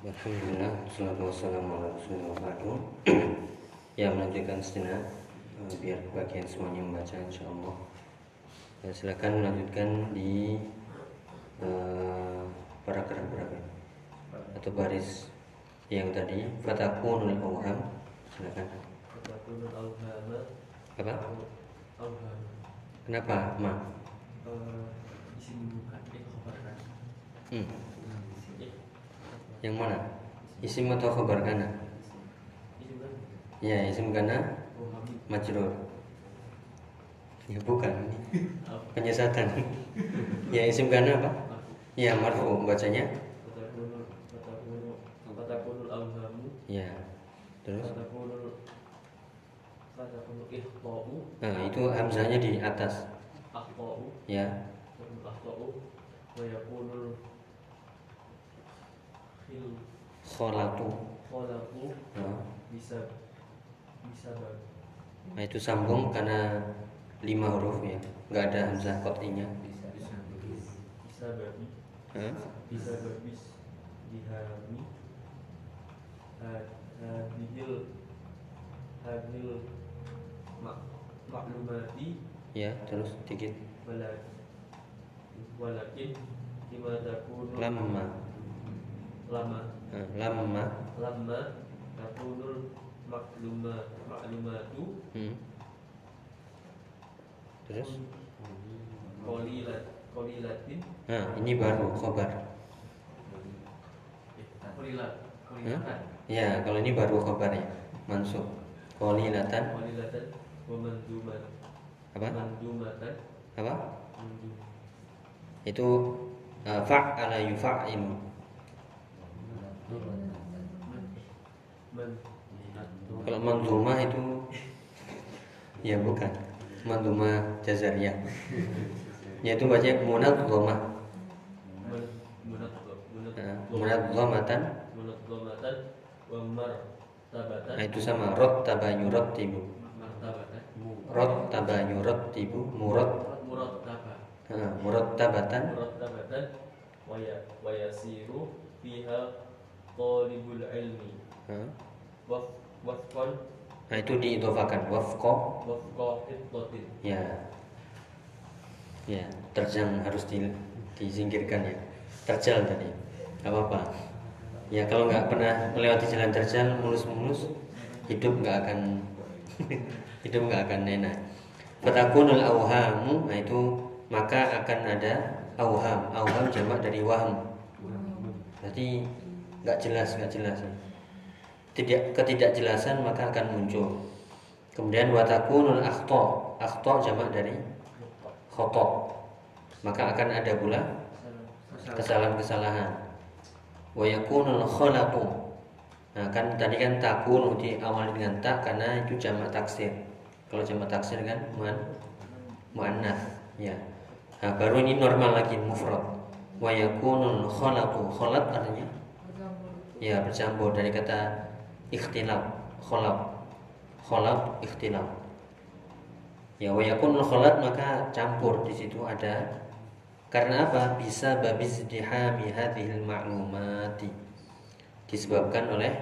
Alhamdulillah, salatu wassalamu ala rasulillah Ya, melanjutkan sejenak eh, Biar bagian semuanya membaca insya Allah ya, Silakan melanjutkan di uh, paragraf berapa Atau baris yang tadi. Fatakunul awham. Silakan. Apa? Kenapa, Ma? Uh, hmm. Yang mana? Isim atau khabar kana? Ya, isim kana majrur. Ya bukan. Penyesatan. ya isim kana apa? Ya marfu bacanya. Ya. Terus? Nah, itu hamzahnya di atas. Ya. Kholatu kholatu bisa bisa nah itu sambung karena lima huruf ya. Nggak ada hamzah kotinya bisa bisa bisa babi bisa babis dihami hadil hadil mak maklumati. Ya terus dikit. Walakin lima takunu lama lama. Eh, lama lama. Takunul makluma maklumatu. Hmm. terus? Kolilat kolilatin. Nah ini baru khobar. Kolilat kolilatan. Ya kalau ini baru khobarnya mansub. Kolilatan. Kolilatan. Mandumat apa? Mandumatan apa? Mandum. itu uh, fa'ala yufa'inu kalau manzumah itu ya bukan. Manzumah jazariyah yaitu baca munad dhamma munad dhamatan nah itu sama. Rot tabanyurot tibu. Rot tabanyurot tibu. Murot. Murot tabatan. Murot tabatan. Wayasiru fiha talibul ilmi. Hmm? waf nah itu diidofakan wafqa. Wafqa hiddatin. Ya. Ya terjang harus di, disingkirkan ya. Terjal tadi. Nggak apa-apa. Ya kalau nggak pernah melewati jalan terjal mulus-mulus hidup nggak akan hidup nggak akan enak. Fatakunul auhamu nah itu maka akan ada auham auham jamak dari waham. Berarti nggak jelas nggak jelas. Tidak ketidakjelasan maka akan muncul. Kemudian watakunul akhto akhto jamak dari khoto maka akan ada pula kesalahan-kesalahan. Wa yakunul khalaqu. Nah kan tadi kan takun di awal dengan tak karena itu jamak taksir. Kalau jamak taksir kan muan muannats ya. Nah, baru ini normal lagi mufrad. Wa yakunul khalaqu. Khalat artinya ya bercampur dari kata ikhtilaf kholab. Kholab ikhtilaf. Ya wayakun kholat maka campur di situ ada. Karena apa? Bisa babis dihami hadhil ma'lumati. Disebabkan oleh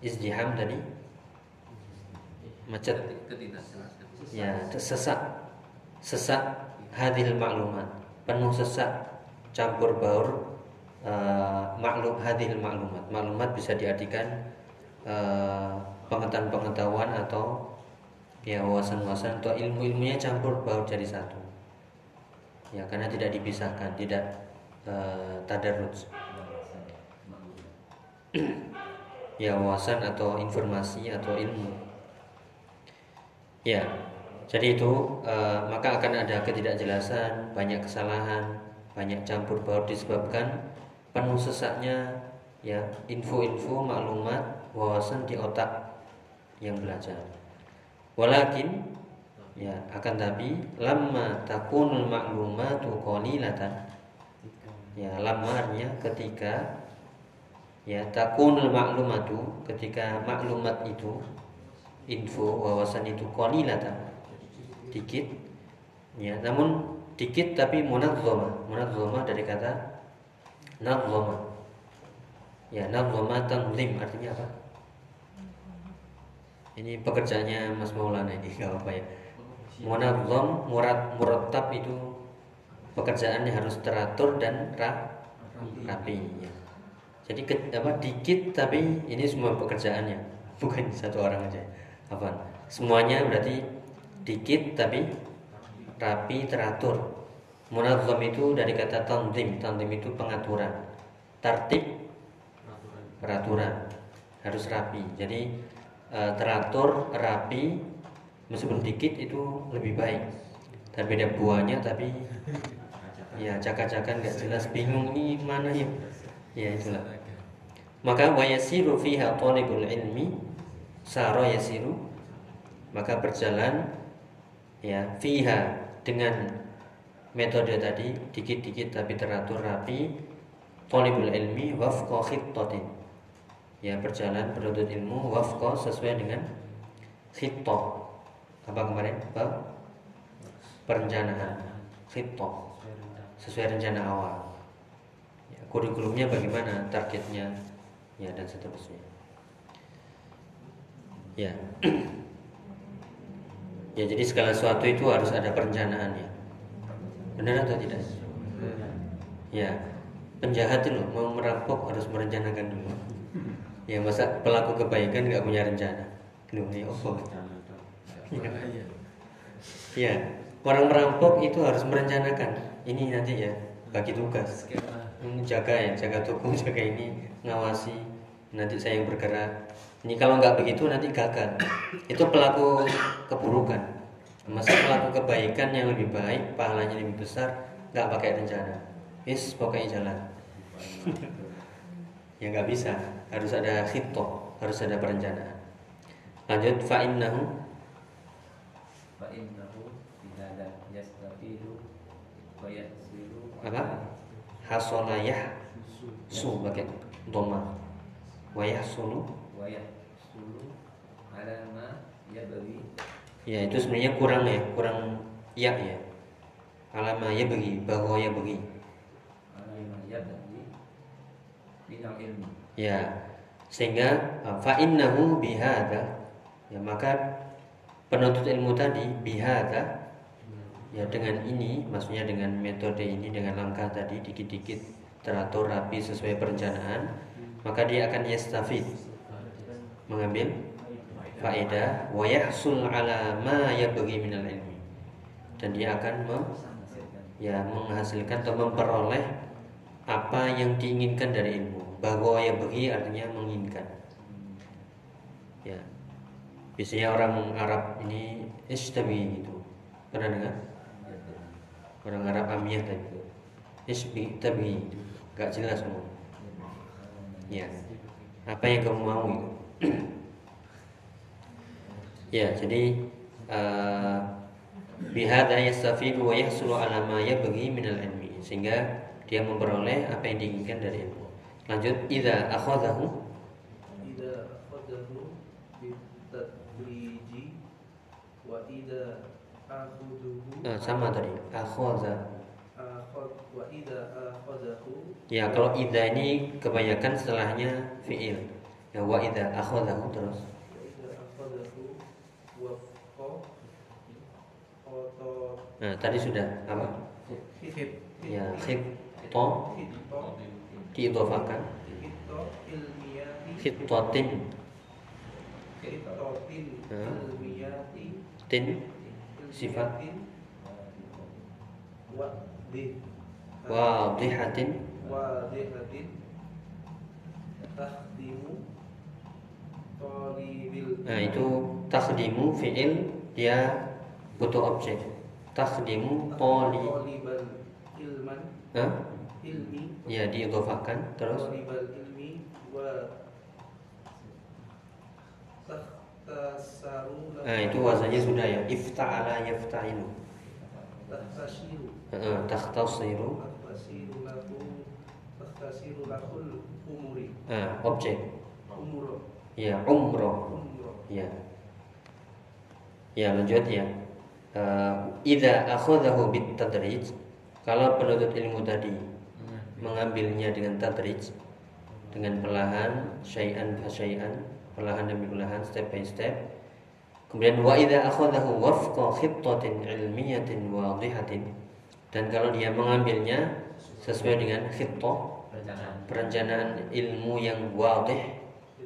izdiham tadi macet. Ya sesak. Sesak hadhil maklumat penuh sesak campur baur uh, maklum hadil maklumat. Maklumat bisa diartikan uh, pengetahuan-pengetahuan atau ya wawasan-wawasan atau ilmu-ilmunya campur baur jadi satu. Ya karena tidak dipisahkan tidak uh, tadarruj ya wawasan atau informasi atau ilmu. Ya jadi itu uh, maka akan ada ketidakjelasan banyak kesalahan banyak campur baur disebabkan penuh sesaknya ya info-info maklumat wawasan di otak yang belajar. Walakin ya akan tapi lama takunul maklumatu qalilatan ya lamarnya ketika ya takunul maklumatu ketika maklumat itu info wawasan itu qalilatan dikit ya namun dikit tapi munadzama munadzama dari kata nadzama Ya, nazama tanzim artinya apa? Ini pekerjaannya Mas Maulana ini, nggak apa ya. Munazam, murad, murattab itu pekerjaannya harus teratur dan ra, rapi. Ya. Jadi ke, apa dikit tapi ini semua pekerjaannya, bukan satu orang aja. Apa? Semuanya berarti dikit tapi rapi teratur. Munazam itu dari kata tanzim, tanzim itu pengaturan. Tertib peraturan harus rapi. Jadi e, teratur, rapi, meskipun dikit itu lebih baik. Dan beda buahnya tapi ya cakap-cakap nggak jelas bingung ini mana ya ya itulah maka wayasiru fiha talibul ilmi saro yasiru maka berjalan ya fiha dengan metode tadi dikit-dikit tapi teratur rapi talibul ilmi wafqa khittatin. Ya berjalan penuntut ilmu wafqa sesuai dengan khittah. Apa kemarin? Apa? Perencanaan. Khittah. Sesuai rencana awal. Ya, kurikulumnya bagaimana targetnya ya dan seterusnya. Ya. Ya jadi segala sesuatu itu harus ada perencanaannya benar atau tidak? Ya penjahat itu loh mau merampok harus merencanakan dulu. Ya masa pelaku kebaikan nggak punya rencana? Loh ya apa? Ya. ya orang merampok itu harus merencanakan. Ini nanti ya bagi tugas. Jaga ya jaga toko jaga ini ngawasi. Nanti saya yang bergerak. Ini kalau nggak begitu nanti gagal. Itu pelaku keburukan masa pelaku kebaikan yang lebih baik pahalanya lebih besar nggak pakai rencana. Is pokoknya jalan. Ya nggak bisa. Harus ada khito harus ada perencanaan. Lanjut fa'innahu fa'innahu tidak yastafidu wa yasiru. Apa? Hasolayah su pakai doma. Wayah sulu wa yasulu ala ma yabghi ya itu sebenarnya kurang ya kurang ya ya. Alama ya bagi bahwa ya bagi. Ya sehingga uh, fa innahu bihada ya maka penuntut ilmu tadi bihada ya dengan ini maksudnya dengan metode ini dengan langkah tadi dikit-dikit teratur rapi sesuai perencanaan maka dia akan yastafid mengambil faedah wa yahsul ala ma yabghi minal ilmi. Dan dia akan mem, ya menghasilkan atau memperoleh apa yang diinginkan dari ilmu. Bahwa ya bagi artinya menginginkan. Ya. Biasanya orang Arab ini istabi itu pernah dengar? Orang Arab amiyah tadi itu. Isbi tabi. Gak jelas semua. Ya. Apa yang kamu mau itu Ya, jadi eh, bihada yastafidu wa yahsulu ala ma yabghi minal ilmi sehingga dia memperoleh apa yang diinginkan dari ilmu. Lanjut ida idza Ida idza akhadahu bitadriji wa idza akhuduhu nah, sama tadi akhadha. Wa idza ya kalau idza ini kebanyakan setelahnya fiil. Ya wa idza akhodahu terus. Nah, tadi sudah apa? Ya, khito diidofakan. Khitotin. Tin. Sifat. Wadihatin. Wadihatin. Tahdimu. Nah, itu takdimu fi'il dia butuh objek takdimu poli. Ilman. Hah? ilmi. Ya diidofahkan terus? Ilmi. Wa nah itu wazannya sudah ya. Ifta'ala yafta'ilu. Tahtasiru tahtasiru tahtasiru lakul umuri. Ah objek. Umroh ya umroh ya. Ya lanjut ya uh, akhadahu bit tadrij kalau penuntut ilmu tadi mengambilnya dengan tadrij dengan perlahan syai'an fa syai'an perlahan demi perlahan step by step. Kemudian wa idza akhadahu wafqa khittatin ilmiyatin wadihatin. Dan kalau dia mengambilnya sesuai dengan khittah Perencanaan. perencanaan ilmu yang wadih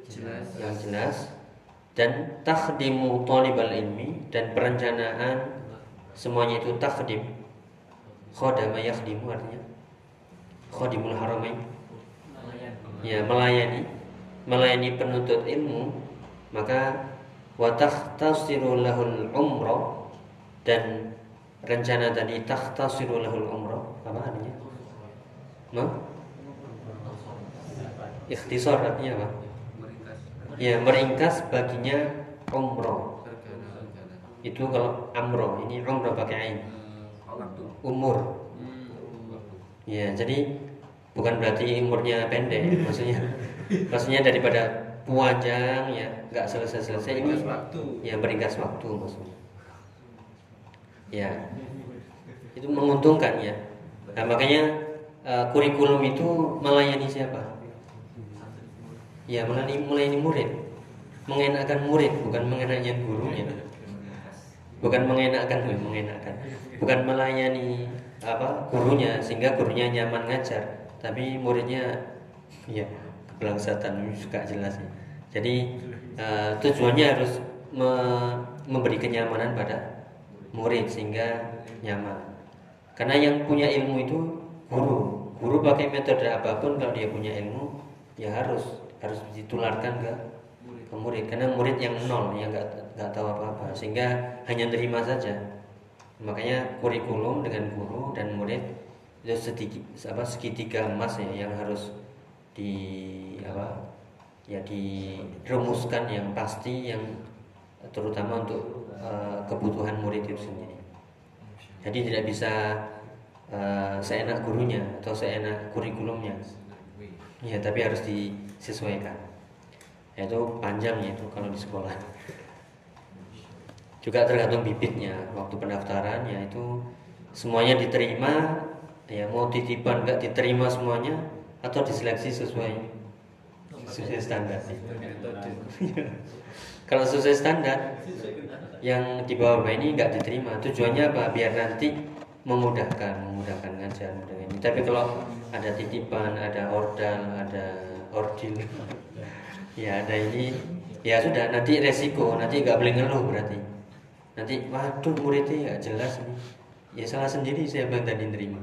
jelas. yang jelas. Dan takhdimu talibal ilmi dan perencanaan semuanya itu takhdim khodama yakhdimu artinya? Khodimul haramain ya melayani. Melayani penuntut ilmu maka watahhtasiru lahul umroh dan rencana tadi tahtasiru lahul umroh apa artinya? Ma? Ikhtisar artinya apa? Ya meringkas baginya umroh itu kalau amroh ini umroh pakai ain Waktu. umur. Ya jadi bukan berarti umurnya pendek maksudnya maksudnya daripada panjang ya nggak selesai selesai ini ya meringkas waktu maksudnya. Ya itu menguntungkan ya. Nah, makanya eh, kurikulum itu melayani siapa? Ya melayani melayani murid. Mengenakan murid bukan mengenakan gurunya bukan mengenakan mengenakan bukan melayani apa gurunya sehingga gurunya nyaman ngajar. Tapi muridnya ya kebelangsatan suka jelas ya. jadi eh, tujuannya harus me- memberi kenyamanan pada murid sehingga nyaman. Karena yang punya ilmu itu guru. Guru pakai metode apa pun kalau dia punya ilmu ya harus harus ditularkan ke murid karena murid yang nol yang nggak nggak tahu apa-apa sehingga hanya terima saja. Makanya kurikulum dengan guru dan murid itu sedikit apa segitiga emas ya yang harus di apa ya dirumuskan yang pasti yang terutama untuk eh, kebutuhan murid itu sendiri. Jadi tidak bisa eh, seenak gurunya atau seenak kurikulumnya. Ya tapi harus disesuaikan itu panjangnya itu kalau di sekolah. Juga tergantung bibitnya. Waktu pendaftaran ya itu semuanya diterima ya mau titipan nggak diterima semuanya atau diseleksi sesuai sesuai standar. Kalau sesuai standar yang di bawah ini nggak diterima. Tujuannya apa? Biar nanti memudahkan memudahkan ngajar memudahkan ini. Tapi kalau ada titipan ada ordal ada ordil ya ada ini. Ya sudah. Nanti resiko. Nanti nggak boleh ngeluh berarti. Nanti waduh muridnya nggak jelas nih ya salah sendiri saya bang tadi nerima.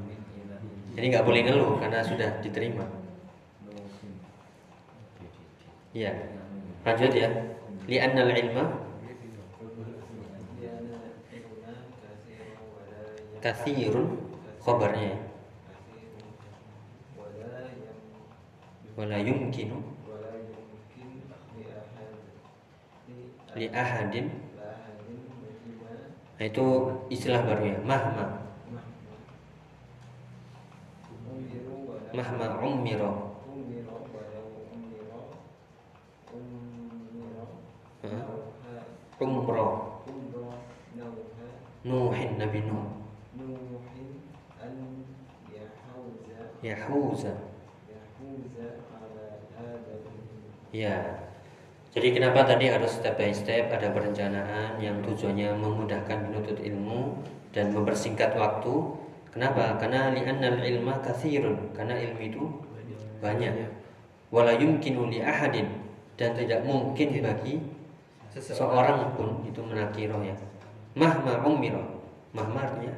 Jadi nggak boleh ngeluh karena sudah diterima. Ya. Lanjut ya. Li'annal ilma kathirun khobarnya. Ya. wala yumkinu li ahadin. Nah itu istilah baru ya mahma. Mahma ummiro. Hah? umroh nuhin nabi nuh. Yahuza. Ya jadi kenapa tadi harus step by step ada perencanaan yang tujuannya memudahkan menuntut ilmu dan mempersingkat waktu? Kenapa? Karena li'annal ilma kathirun karena ilmu itu banyak. Wala yumkinu ahadin. Dan tidak mungkin bagi seorang pun itu menakiroh ya. Mahma umiro. Mahma artinya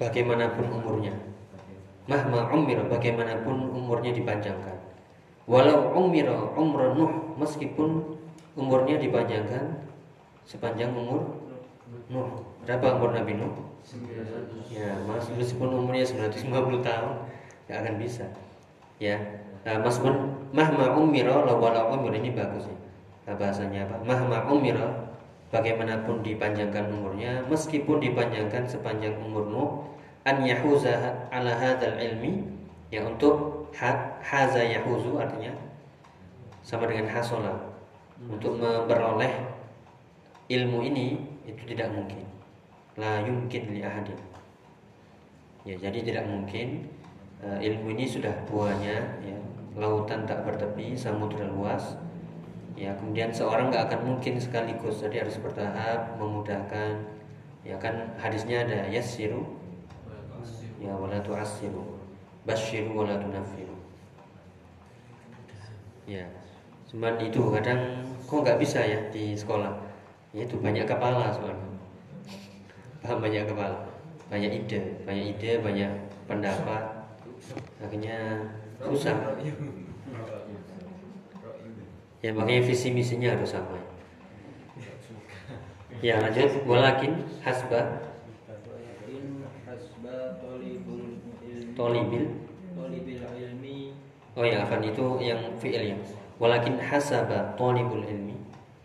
bagaimanapun umurnya. Mahma umiro. Bagaimanapun umurnya dipanjangkan walau umiro umro nuh meskipun umurnya dipanjangkan sepanjang umur nuh. Berapa umur Nabi Nuh? Ya mas meskipun umurnya 950 tahun nggak akan bisa. Ya nah, meskipun mahma umiro walau umur ini bagus ya. Nah, bahasanya apa? Mahma umiro bagaimanapun dipanjangkan umurnya meskipun dipanjangkan sepanjang umur Nuh an yahuza ala hadzal ilmi ya untuk ha, haza yahuzu artinya sama dengan hasola. Untuk memperoleh ilmu ini itu tidak mungkin. La yumkin li ahadin. Ya jadi tidak mungkin eh, ilmu ini sudah buahnya ya. Lautan tak bertepi samudra luas. Ya kemudian seorang nggak akan mungkin sekaligus. Jadi harus bertahap memudahkan. Ya kan hadisnya ada yassiru. Ya wala tu'assiru basyiru wala tunaffiru ya cuman itu kadang kok nggak bisa ya di sekolah? Ya itu banyak kepala soalnya. Paham banyak kepala. Banyak ide banyak ide banyak pendapat. Akhirnya susah. Ya makanya visi misinya harus sama. Ya lanjut. Walakin hasba tolibil talibil ilmi. Oh ya afan itu yang fi'il ya. Walakin hasaba tolibul ilmi.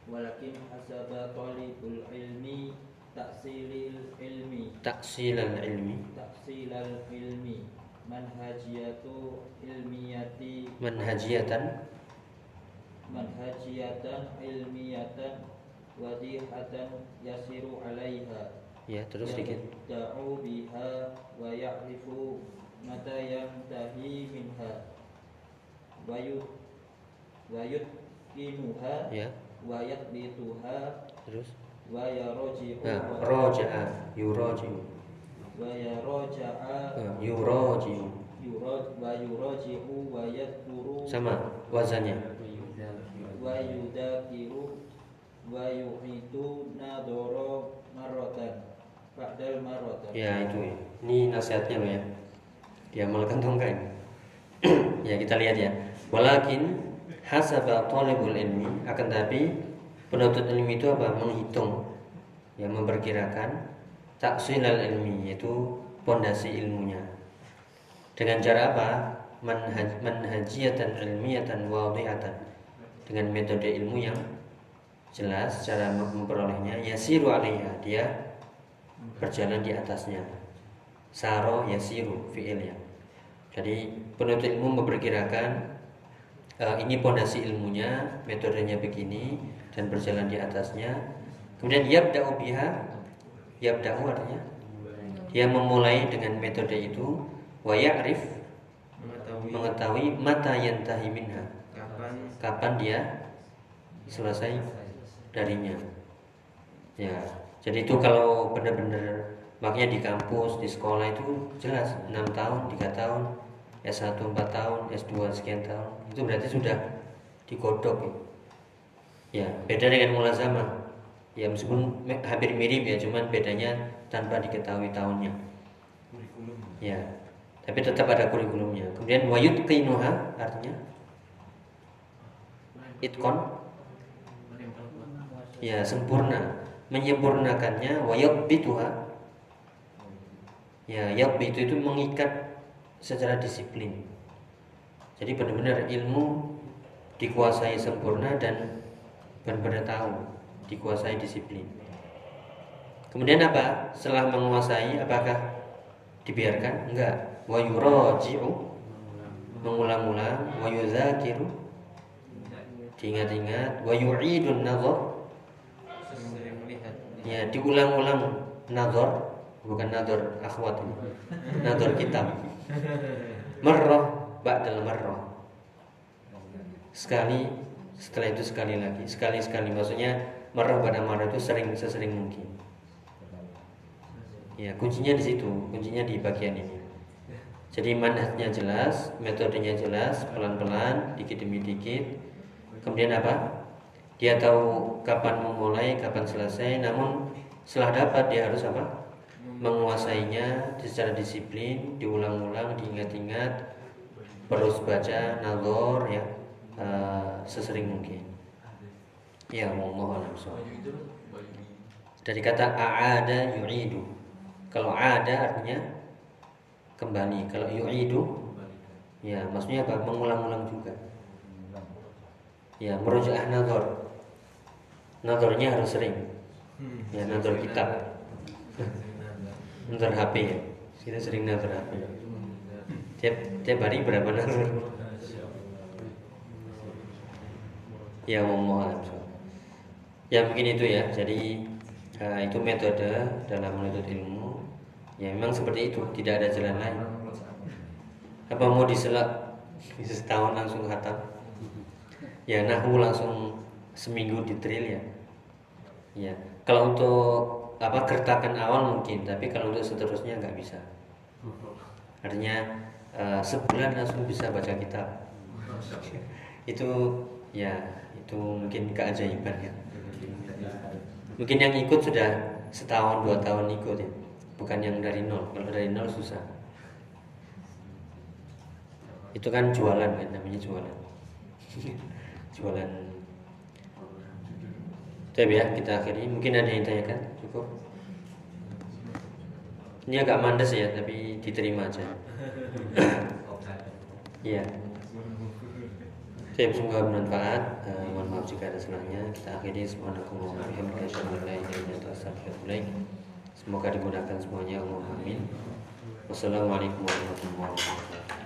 Walakin hasaba talibul ilmi taksilil ilmi. Taksilal ilmi. Taksilal ilmi. Manhajiyatu ilmiyati. Manhajiyatan. Manhajiyatan ilmiyatan wadihatan yasiru alaiha. Ya terus dikit. Yabda'u biha wa ya'rifu mata yantahi minha. Wa yut wa yutqinuha ya. Wa yathbituha terus? Wa yarji'u nah wa- roja'a yuroji'u. Wa yarja'a Nah, yuroji'u. Yuraj wa yuraji'u wa yadhkuru sama wazannya. Wa yudakiru wa yuhitu nadoro marrotan ba'dal marrotan ya itu ya. Ini nasihatnya loh ya diamalkan atau enggak ini? ya kita lihat ya. Walakin hasaba talibul ilmi akan tapi penuntut ilmi itu apa? Menghitung. Ya memperkirakan taksilal ilmi yaitu pondasi ilmunya. Dengan cara apa? Manhaj manhajiyatan ilmiyatan wadihatan dengan metode ilmu yang jelas cara memperolehnya yasiru alaiha dia berjalan di atasnya saro yasiru fi'ilnya jadi penuntut ilmu memperkirakan eh, ini pondasi ilmunya metodenya begini dan berjalan di atasnya. Kemudian yabda'u biha yabda'u artinya dia memulai dengan metode itu wa ya'rif mengetahui mengetahui mata yantahi minha. Kapan? Kapan dia selesai darinya. Ya jadi itu kalau benar-benar makanya di kampus di sekolah itu jelas 6 tahun 3 tahun S1 4 tahun S2 sekian tahun. Itu berarti sudah digodok ya, ya beda dengan mulazamah ya meskipun me- hampir mirip ya cuman bedanya tanpa diketahui tahunnya. Ya tapi tetap ada kurikulumnya. Kemudian wayut kainuha artinya? Itkon? Ya sempurna. Menyempurnakannya wayabituha ya yabbitu itu mengikat secara disiplin. Jadi benar-benar ilmu dikuasai sempurna dan benar-benar tahu dikuasai disiplin. Kemudian apa? Setelah menguasai apakah dibiarkan? Enggak. Wa yuraji'u mengulang-ulang wa yuzakiru diingat-ingat. Wa yu'idun ya diulang-ulang nazar bukan nazar akhwat ini. Nazar kitab. Marrah ba'dal marrah. Sekali setelah itu sekali lagi. Sekali sekali. Maksudnya marrah pada marrah itu sering sesering mungkin. Ya kuncinya di situ. Kuncinya di bagian ini. Jadi manhajnya jelas metodenya jelas pelan-pelan dikit demi dikit kemudian apa? Dia tahu kapan memulai kapan selesai. Namun setelah dapat dia harus apa menguasainya secara disiplin diulang-ulang diingat-ingat terus baca nazar ya eh, sesering mungkin. Ya Allah alam dari kata aada yu'idu. Kalau ada artinya kembali. Kalau yu'idu ya maksudnya apa? Mengulang-ulang juga. Ya merujaah nazar nazarnya harus sering. Ya nazar kitab nazar HP ya? Kita sering nazar HP tiap tiap hari berapa nazar ya alam ya mungkin itu ya. Jadi eh, itu metode dalam menuntut ilmu. Ya memang seperti itu. Tidak ada jalan lain. Apa mau diselak? Setahun langsung khatam. Ya nahu langsung seminggu di drill ya. Ya kalau untuk apa gertakan awal mungkin tapi kalau untuk seterusnya nggak bisa. Artinya eh, sebulan langsung bisa baca kitab. Itu ya itu mungkin keajaiban ya. Mungkin yang ikut sudah setahun dua tahun ikut ya. Bukan yang dari nol. Kalau dari nol susah. Itu kan jualan kan namanya jualan. Jualan. Tapi ya kita akhiri. Mungkin ada yang tanyakan cukup ini agak mandas ya tapi diterima aja Iya. Saya semoga bermanfaat. Eh, mohon maaf jika ada salahnya. Kita akhiri. Semoga dimudahkan semuanya. Amin. Wassalamualaikum warahmatullahi wabarakatuh.